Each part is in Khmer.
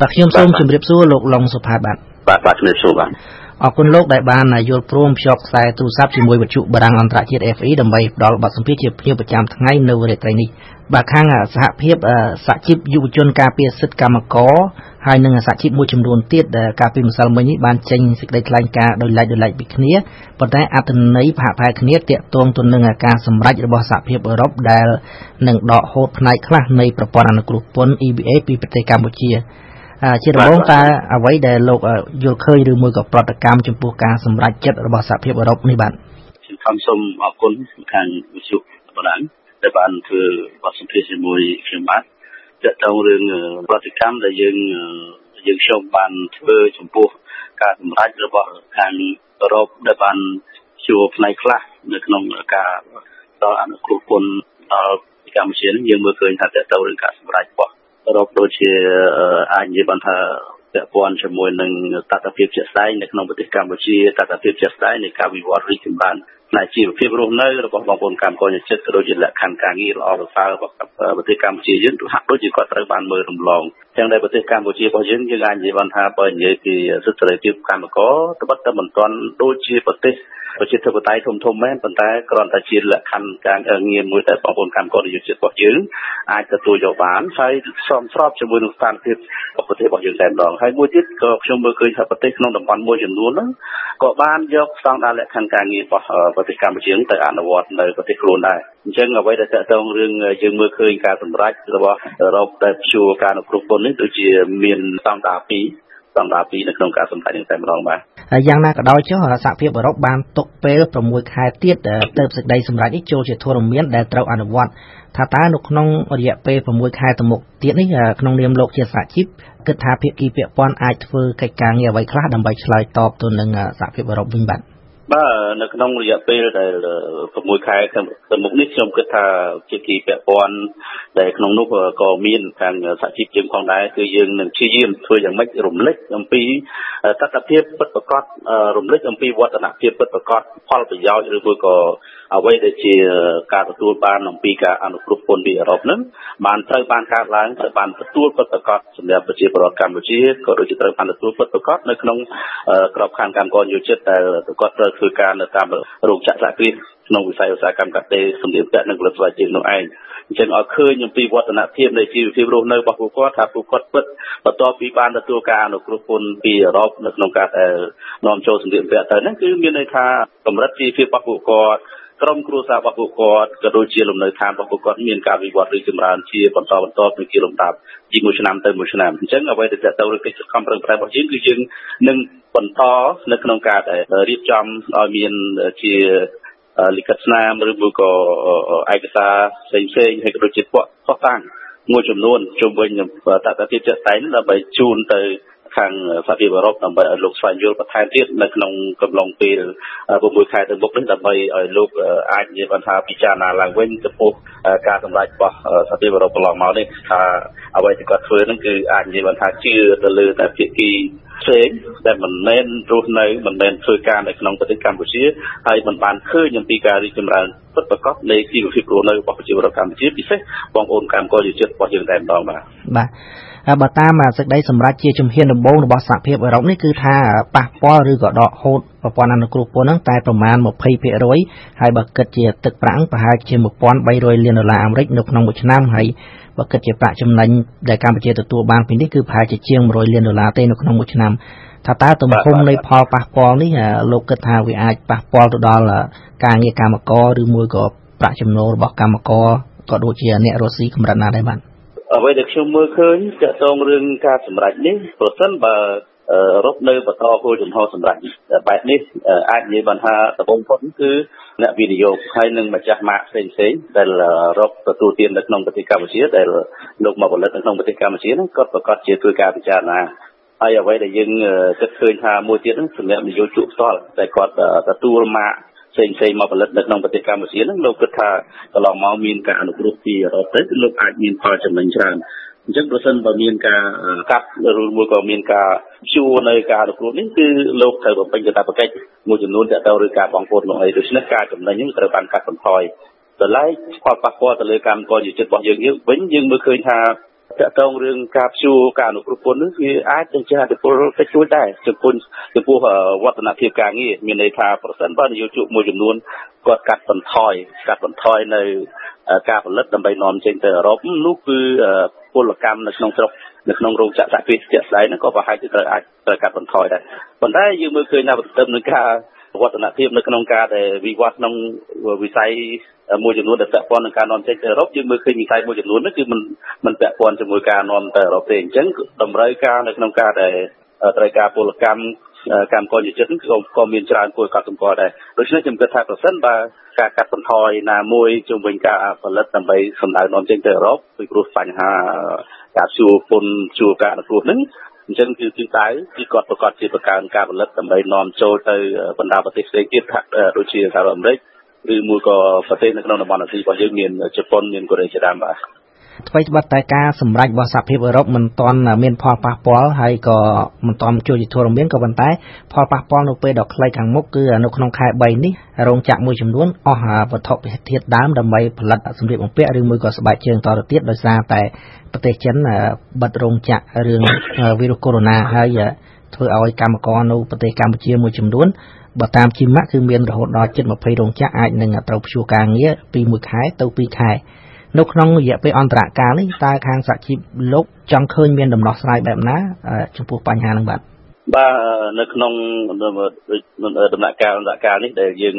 បាទខ្ញុំសូមជម្រាបសួរលោកឡុងសុផាតបាទបាទបាទជំរាបសួរបាទអរគុណលោកដែលបានយល់ព្រមភ្ជាប់ខ្សែទូរស័ព្ទជាមួយវិទ្យុបារាំងអន្តរជាតិ FE ដើម្បីផ្ដល់បទសម្ភាសន៍ជាភ្ញៀវប្រចាំថ្ងៃនៅរាត្រីនេះបាទខាងសហភាពសហជីពយុវជនការពារសិទ្ធិកម្មករហើយនិងសហជីពមួយចំនួនទៀតដែលកាលពីម្សិលមិញនេះបានចេញសេចក្តីថ្លែងការណ៍ដោយឡែកដោយឡែកពីគ្នាប៉ុន្តែអត្ថន័យផាកផែគ្នាតាក់ទងទៅនឹងការសម្រេចរបស់សហភាពអឺរ៉ុបដែលនឹងដកហូតផ្នែកខ្លះនៃប្រព័ន្ធអនុគ្រោះពន្ធ EBA ពីប្រទេសកម្ពុជា ជាដំបូងតើអ្វីដែលលោកយល់ឃើញឬមួយក៏ប្រតិកម្មចំពោះការសម្រេចចិត្តរបស់សហភាពអឺរ៉ុបនេះបាទខ្ញុំសូមអរគុណខាងវិទ្យុបារាំងដែលបានធ្វើបទសម្ភាសន៍ជាមួយខ្ញុំបាទទាក់ទងរឿងប្រតិកម្មដែលយើងយើងខ្ញុំបានធ្វើចំពោះការសម្រេចរបស់ខាងអឺរ៉ុបដែលបានជួផ្នែកខ្លះនៅក្នុងការដល់អនុគ្រោះពន្ធដល់កម្ពុជានេះយើងមើលឃើញថាតើតើរឿងការសម្រេច របស់អឺរ៉ុបដូចជាអាចនិយាយបានថាពាក់ព័ន្ធជាមួយនឹងតតភាពជាក់ស្ដែងនៅក្នុងប្រទេសកម្ពុជាតតភាពជាក់ស្ដែងនៃការវិវត្តរីកចម្រើនផ្នែកជីវភាពរស់នៅរបស់បងប្អូនកម្មករចិត្តក៏ដូចជាលក្ខខណ្ឌការងារល្អប្រសើររបស់ប្រទេសកម្ពុជាយើងហាក់ដូចជាគាត់ត្រូវបានមើលរំលងទាំងដែលប្រទេសកម្ពុជារបស់យើងយើងអាចនិយាយបានថាបើនិយាយពីសិទ្ធិសេរីភាពកម្មករត្បិតតែមិនទាន់ដូចជាប្រទេស ប្រជាធិបតេយ្យធំធំមែនប៉ុន្តែគ្រាន់តែជាលក្ខខណ្ឌការងារមួយដែលបងប្អូនកម្មករនយោជិតរបស់យើងអាចទទួលយកបានហើយសមស្របជាមួយនឹងស្ថានភាពប្រទេសរបស់យើងតែម្ដងហើយមួយទៀតក៏ខ្ញុំមើលឃើញថាប្រទេសក្នុងតំបន់មួយចំនួនហ្នឹងក៏បានយកស្តង់ដារលក្ខខណ្ឌការងាររបស់ប្រទេសកម្ពុជាទៅអនុវត្តនៅប្រទេសខ្លួនដែរអញ្ចឹងអ្វីដែលតកតងរឿងយើងមើលឃើញការសម្រេចរបស់អឺរ៉ុបដែលព្យួរការអនុគ្រោះពន្ធនេះដូចជាមានស្តង់ដារ2 ស្តង់ដារ2នៅក្នុងការសម្ដែងនឹងតែម្ដងបាទយ៉ាងណាក៏ដោយចុះសហភាពអឺរ៉ុបបានទុកពេល6ខែទៀតទៅសេចក្តីសម្រេចនេះចូលជាធរមានដែលត្រូវអនុវត្តថាតើនៅក្នុងរយៈពេល6ខែទៅមុខទៀតនេះក្នុងនាមលោកជាសហជីពគិតថាភាគីពាក់ព័ន្ធអាចធ្វើកិច្ចការងារអ្វីខ្លះដើម្បីឆ្លើយតបទៅនឹងសហភាពអឺរ៉ុបវិញបាទ បាទនៅក្នុងរយៈពេលដែល6ខែទៅមុខនេះខ្ញុំគិតថាជាគីពាក់ព័ន្ធដែលក្នុងនោះក៏មានខាងសហជីពយើងផងដែរគឺយើងនឹងព្យាយាមធ្វើយ៉ាងម៉េចរំលឹកអំពីតថភាពពិតប្រាកដរំលឹកអំពីវឌ្ឍនភាពពិតប្រាកដផលប្រយោជន៍ឬមួយក៏អ្វីដែលជាការទទួលបានអំពីការអនុគ្រោះពន្ធពីអឺរ៉ុបហ្នឹងបានត្រូវបានកើតឡើងត្រូវបានទទួលពិតប្រាកដសម្រាប់ប្រជាពលរដ្ឋកម្ពុជាក៏ដូចជាត្រូវបានទទួលពិតប្រាកដនៅក្នុងក្របខ័ណ្ឌកម្មករយោជិតដែលគាត់ត្រូវធ្វើការនៅតាមរោងចក្រសហគ្រាសក្នុងវិស័យឧស្សាហកម្មកាត់ដេរសម្ភារៈនិងផលិតស្បែកជើងនោះឯងអញ្ចឹងឲ្យឃើញអំពីវឌ្ឍនភាពនៃជីវភាពរស់នៅរបស់ពួកគាត់ថាពួកគាត់ពិតបន្ទាប់ពីបានទទួលការអនុគ្រោះពន្ធពីអឺរ៉ុបនៅក្នុងការដែលនាំចូលសម្ភារៈទៅហ្នឹងគឺមានន័យថាកម្រិតជីវភាពរបស់ពួកគាត់ ក្រុមគ្រួសាររបស់ពួកគាត់ក៏ដូចជាលំនៅឋានរបស់ពួកគាត់មានការវិវត្តរីកចម្រើនជាបន្តបន្ទាប់ពីលំដាប់ជាមួយឆ្នាំទៅមួយឆ្នាំអញ្ចឹងអ្វីដែលតទៅនឹងកិច្ចខំប្រឹងប្រែងរបស់យើងគឺយើងនឹងបន្តនៅក្នុងការរៀបចំឲ្យមានជាលិខិតស្នាមឬមួយក៏ឯកសារផ្សេងផ្សេងហើយក៏ដូចជាពួកផុសតាំងមួយចំនួនជុំវិញតតទៀតជាក់ស្ដែងដើម្បីជូនទៅ ខាងសហភាពអឺរ៉ុបដើម្បីឲ្យលោកស្វែងយល់បន្ថែមទៀតនៅក្នុងកំឡុងពេល6ខែទៅមុខនេះដើម្បីឲ្យលោកអាចនិយាយបានថាពិចារណាឡើងវិញចំពោះការសម្ដែងរបស់សហភាពអឺរ៉ុបកន្លងមកនេះថាអ្វីដែលគាត់ធ្វើហ្នឹងគឺអាចនិយាយបានថាជឿទៅលើតែភាគីផ្សេងដែលមិនមែនរស់នៅមិនមែនធ្វើការនៅក្នុងប្រទេសកម្ពុជាហើយមិនបានឃើញអំពីការរីកចម្រើនពិតប្រាកដនៃជីវភាពរស់នៅរបស់ប្រជាពលរដ្ឋកម្ពុជាពិសេសបងប្អូនកម្មករយុវជនរបស់យើងតែម្ដងបាទបាទ បើតាមសេចក្តីសម្រេចជាជំហានដំបូងរបស់សហភាពអឺរ៉ុបនេះគឺថាប៉ះពាល់ឬក៏ដកហូតប្រព័ន្ធអនុគ្រោះពន្ធហ្នឹងតែប្រមាណ20%ហើយបើគិតជាទឹកប្រាក់ប្រហែលជា1300លានដុល្លារអាមេរិកនៅក្នុងមួយឆ្នាំហើយបើគិតជាប្រាក់ចំណេញដែលកម្ពុជាទទួលបានពីនេះគឺប្រហែលជាជាង100លានដុល្លារទេនៅក្នុងមួយឆ្នាំថាតើទំហំនៃផលប៉ះពាល់នេះលោកគិតថាវាអាចប៉ះពាល់ទៅដល់ការងារកម្មករឬមួយក៏ប្រាក់ចំណូលរបស់កម្មករក៏ដូចជាអ្នករស់ស៊ីកម្រិតណាដែរបាទ អ្វីដែលខ្ញុំមើលឃើញទាក់ទងរឿងការសម្រេចនេះប្រសិនបើរត់នៅបន្តគោលចំហសម្រាប់បែបនេះអាចនិយាយបានថាដំបូងផុតគឺអ្នកវិនិយោគហើយនឹងម្ចាស់ម៉ាកផ្សេងផ្សេងដែលរកទទួលទាននៅក្នុងប្រទេសកម្ពុជាដែលលោកមកផលិតនៅក្នុងប្រទេសកម្ពុជាហ្នឹងគាត់ប្រកាសជាធ្វើការពិចារណាហើយអ្វីដែលយើងគិតឃើញថាមួយទៀតហ្នឹងសម្រាប់នយោជកផ្ទាល់តែគាត់ទទួលម៉ាក ផ្សេងផ្សេងមកផលិតនៅក្នុងប្រទេសកម្ពុជាហ្នឹងលោកគិតថាកន្លងមកមានការអនុគ្រោះពីអឺរ៉ុបទៅលោកអាចមានផលចំណេញច្រើនអញ្ចឹងប្រសិនបើមានការកាត់ឬមួយក៏មានការជួនៅការរគ្រោះនេះគឺលោកត្រូវបំពេញកាតព្វកិច្ចមួយចំនួនតទៅឬការបងប្អូនមកអីដូច្នេះការចំណេញនេះត្រូវបានកាត់បន្ថយដល់ឡែកផលប៉ះពាល់ទៅលើកម្មករយុជិតរបស់យើងយើងវិញយើងមើលឃើញថា តកតងរឿងការព្យួរការអនុគ្រោះពន្ធនេះវាអាចទៅជាអតិពលទៅជួយដែរចំពោះចំពោះវឌ្ឍនភាពការងារមានន័យថាប្រសិនបើនយោជកមួយចំនួនគាត់កាត់បន្ថយកាត់បន្ថយនៅការផលិតដើម្បីនាំចេញទៅអឺរ៉ុបនោះគឺពលកម្មនៅក្នុងស្រុកនៅក្នុងរោងចក្រសហគ្រាសជាក់ស្ដែងហ្នឹងក៏ប្រហែលជាត្រូវអាចត្រូវកាត់បន្ថយដែរប៉ុន្តែយើងមើលឃើញថាបន្ទឹមនឹងការ វឌ្ឍនភាពនៅក្នុងការដែលវិវត្តក្នុងវិស័យមួយចំនួនដែលពាក់ព័ន្ធនឹងការនាំចេញទៅអឺរ៉ុបយើងមើលឃើញវិស័យមួយចំនួននោះគឺมันมันពាក់ព័ន្ធជាមួយការនាំទៅអឺរ៉ុបទេអញ្ចឹងតម្រូវការនៅក្នុងការដែលត្រូវការពលកម្មកម្មករយុជិតក៏ក៏មានច្រើនគួរកត់សម្គាល់ដែរដូច្នេះខ្ញុំគិតថាប្រសិនបើការកាត់បន្ថយណាមួយជំវិញការផលិតដើម្បីសម្ដៅនាំចេញទៅអឺរ៉ុបពីព្រោះបញ្ហាការជួពន្ធជួការអនុគ្រោះហ្នឹង អញ្ចឹងគឺគឺដៅគឺគាត់ប្រកាសជាបង្កើនការផលិតដើម្បីនាំចូលទៅបណ្ដាប្រទេសផ្សេងទៀតដូចជាសហរដ្ឋអាមេរិកឬមួយក៏ប្រទេសនៅក្នុងតំបន់អាស៊ីរបស់យើងមានជប៉ុនមានកូរ៉េជាដើមបាទ ថ្មីត្បិតតែការសម្រេចរបស់សហភាពអឺរ៉ុបមិនទាន់មានផលប៉ះពាល់ហើយក៏មិនទាន់ជួយជាធរមានក៏ប៉ុន្តែផលប៉ះពាល់នៅពេលដ៏ខ្លីខាងមុខគឺនៅក្នុងខែ3នេះរោងចក្រមួយចំនួនអស់វត្ថុធាតុដើមដើម្បីផលិតសម្ភារបំពាក់ឬមួយក៏ស្បែកជើងតទៅទៀតដោយសារតែប្រទេសចិនបិទរោងចក្ររឿងវីរុសកូវីដ -19 ហើយធ្វើឲ្យកម្មករនៅប្រទេសកម្ពុជាមួយចំនួនបើតាមជីម៉ាក់គឺមានរហូតដល់ជិត20រោងចក្រអាចនឹងត្រូវព្យួរការងារពី1ខែទៅ2ខែ នៅក្នុងរយៈពេលអន្តរកាលនេះតើខាងសហជីពលោកចង់ឃើញមានដំណោះស្រាយបែបណាចំពោះបញ្ហានឹងបាទបាទនៅក្នុងដំណាក់កាលដំណាក់កាលនេះដែលយើង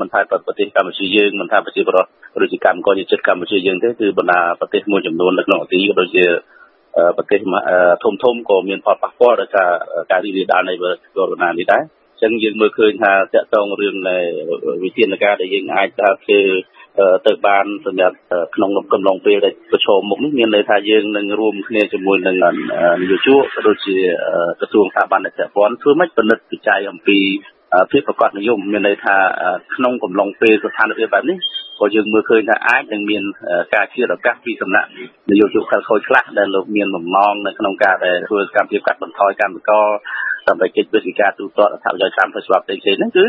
មិនថាប្រទេសកម្ពុជាយើងមិនថាប្រជាពលរដ្ឋឬជាកម្មករជាតិកម្ពុជាយើងទេគឺបណ្ដាប្រទេសមួយចំនួននៅក្នុងអាស៊ីដូចជាប្រទេសធំធំក៏មានផលប៉ះពាល់ដោយសារការរីករាលដាលនៃវីរុសកូវីដ -19 នេះដែរអញ្ចឹងយើងមើលឃើញថាតកតងរឿងនៃវិធានការដែលយើងអាចថាធ្វើ ទៅបានសម្រាប់ក្នុងកំឡុងពេលដែលប្រឈមមុខនេះមានន័យថាយើងនឹងរួមគ្នាជាមួយនឹងនយោជកក៏ដូចជាក្រសួងស្ថាប័នពាក់ព័ន្ធធ្វើម៉េចពិនិត្យវិច័យអំពីភាពប្រកបនិយមមានន័យថាក្នុងកំឡុងពេលស្ថានភាពបែបនេះក៏យើងមើលឃើញថាអាចនឹងមានការជឿឱកាសពីសំណាក់នយោជកខិលខូចខ្លះដែលលោកមានបំណងនៅក្នុងការដែលធ្វើកម្មភាពកាត់បន្ថយកម្មករ ដើម្បីកិច្ចវិទ្យាទូទាត់អត្ថប្រយោជន៍តាមផ្លូវច្បាប់ផ្សេងៗហ្នឹងគឺ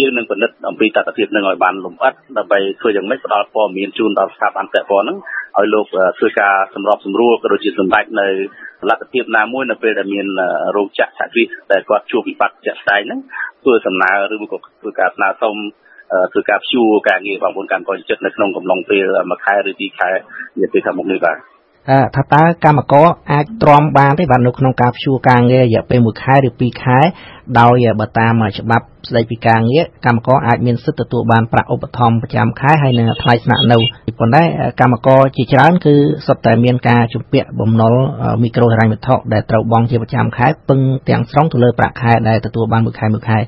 យើងនឹងពិនិត្យអំពីតថភាពនឹងឲ្យបានលម្អិតដើម្បីធ្វើយ៉ាងម៉េចផ្ដល់ព័ត៌មានជូនដល់ស្ថាប័នពាក់ព័ន្ធហ្នឹងឲ្យលោកធ្វើការសម្របសម្រួលក៏ដូចជាសម្ដេចនៅលទ្ធភាពណាមួយនៅពេលដែលមានរោងចក្រសហគ្រាសដែលគាត់ជួបវិបត្តិជាក់ស្ដែងហ្នឹងធ្វើសំណើឬក៏ធ្វើការស្នើសុំធ្វើការព្យួរការងារបងប្អូនកម្មករចិត្តនៅក្នុងកំឡុងពេលមួយខែឬពីរខែនាពេលខាងមុខនេះបាទ ថាតើកម្មករអាចទ្រាំបានទេបាទនៅក្នុងការព្យួរការងាររយៈពេល1ខែឬ2ខែដោយបើតាមច្បាប់ស្តីពីការងារកម្មករអាចមានសិទ្ធិទទួលបានប្រាក់ឧបត្ថម្ភប្រចាំខែហើយនិងថ្លៃស្នាក់នៅប៉ុន្តែកម្មករជាច្រើនគឺសុទ្ធតែមានការជំពាក់បំណុលមីក្រូហិរញ្ញវត្ថុដែលត្រូវបង់ជាប្រចាំខែពឹងទាំងស្រុងទៅលើប្រាក់ខែដែលទទួលបានមួយខែមួយខែ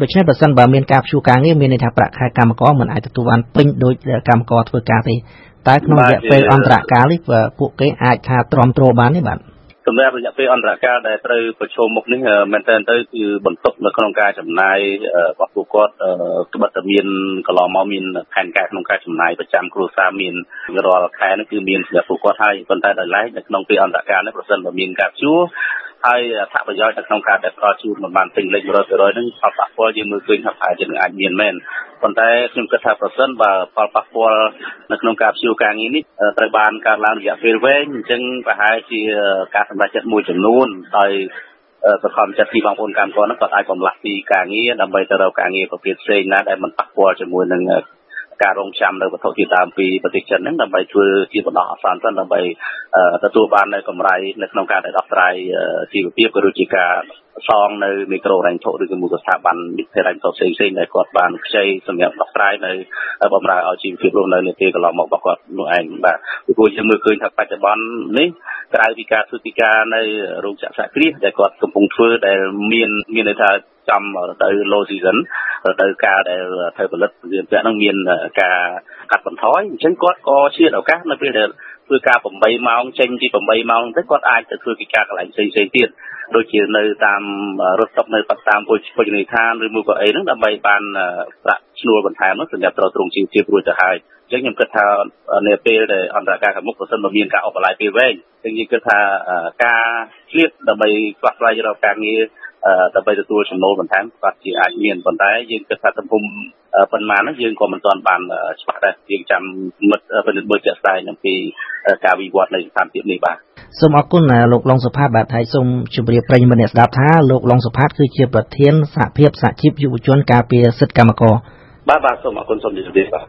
ដូច្នេះបើសិនបើមានការព្យួរការងារមានន័យថាប្រាក់ខែកម្មករមិនអាចទទួលបានពេញដោយកម្មករធ្វើការទេ តើក្នុងរយៈពេលអន្តរកាលនេះពួកគេអាចថាទ្រាំទ្របានទេបាទសម្រាប់រយៈពេលអន្តរកាលដែលត្រូវប្រឈមមុខនេះមែនតើទៅគឺបន្ទុកនៅក្នុងការចំណាយរបស់ពួកគាត់ត្បិតតែមានកន្លងមកមានផែនការក្នុងការចំណាយប្រចាំគ្រួសារមានរាល់ខែនេះគឺមានសម្រាប់ពួកគាត់ហើយប៉ុន្តែដោយឡែកនៅក្នុងពេលអន្តរកាលនេះប្រសិនបើមានការជួហើយអត្ថប្រយោជន៍នៅក្នុងការដែលផ្ដល់ជូនមិនបានពេញលេខ100%ហ្នឹងផលប៉ះពាល់យើងមើលឃើញថាប្រហែលជានឹងអាចមានមែន ប៉ុន្តែខ្ញុំគិតថាប្រសិនបើផលប៉ះពាល់នៅក្នុងការព្យួរការងារនេះត្រូវបានកើតឡើងរយៈពេលវែងអញ្ចឹងប្រហែលជាការសម្រេចចិត្តមួយចំនួនដោយសកលចិត្តពីបងប្អូនកម្មករហ្នឹងគាត់អាចបំលាស់ពីការងារដើម្បីទៅរកការងារប្រភេទផ្សេងណាដែលមិនប៉ះពាល់ជាមួយនឹង ការរងចាំនៅវត្ថុធាតុដើមពីប្រទេសចិនហ្នឹងដើម្បីធ្វើជាបណ្ដោះអាសន្នទៅដើម្បីទទួលបាននៅកម្រៃនៅក្នុងការដោះស្រាយជីវភាពក៏ដូចជាការសងនៅមីក្រូរ៉ែងធុឬក៏មួយស្ថាប័នវិទ្យាល័យផ្សេងផ្សេងដែលគាត់បានខ្ចីសម្រាប់ដោះស្រាយនៅបំរើឲ្យជីវភាពរស់នៅនាពេលកន្លងមករបស់គាត់នោះឯងបាទពីព្រោះយើងមើលឃើញថាបច្ចុប្បន្ននេះក្រៅពីការធ្វើពីការនៅរោងចក្រសហគ្រាសដែលគាត់កំពុងធ្វើដែលមានមានន័យថា ចំរដូវ low season រដូវកាលដែលធ្វើផលិតវាពាក់នឹងមានការកាត់បន្ថយអញ្ចឹងគាត់ក៏ជាឱកាសនៅពេលដែលធ្វើការ8ម៉ោងចេញពី8ម៉ោងទៅគាត់អាចទៅធ្វើកិច្ចការកន្លែងផ្សេងផ្សេងទៀតដូចជានៅតាមរត់តុកនៅតាមពុជភោជនីយដ្ឋានឬមួយក៏អីហ្នឹងដើម្បីបានប្រាក់ឈ្នួលបន្ថែមនោះសម្រាប់ត្រូវទ្រង់ជីវភាពរួចទៅហើយអញ្ចឹងខ្ញុំគិតថានៅពេលដែលអន្តរការខាងមុខប្រសិនបើមានការអបអឡាយពេលវែងអញ្ចឹងយើងគិតថាការឆ្លៀតដើម្បីស្វាស្វែងរកការងារ ដើម្បីទទួលចំណូលបន្ថែមក៏ជាអាចមានប៉ុន្តែយើងគិតថាទំហំប៉ុន្មានហ្នឹងយើងក៏មិនទាន់បានច្បាស់ដែរយើងចាំមិត្តពិនិត្យមើលជាក់ស្ដែងអំពីការវិវត្តនៃស្ថានភាពនេះបាទសូមអរគុណលោកឡុងសុផាតបាទហើយសូមជម្រាបប្រិយមិត្តអ្នកស្ដាប់ថាលោកឡុងសុផាតគឺជាប្រធានសហភាពសហជីពយុវជនការពារសិទ្ធិកម្មករបាទបាទសូមអរគុណសូមជម្រាបបាទ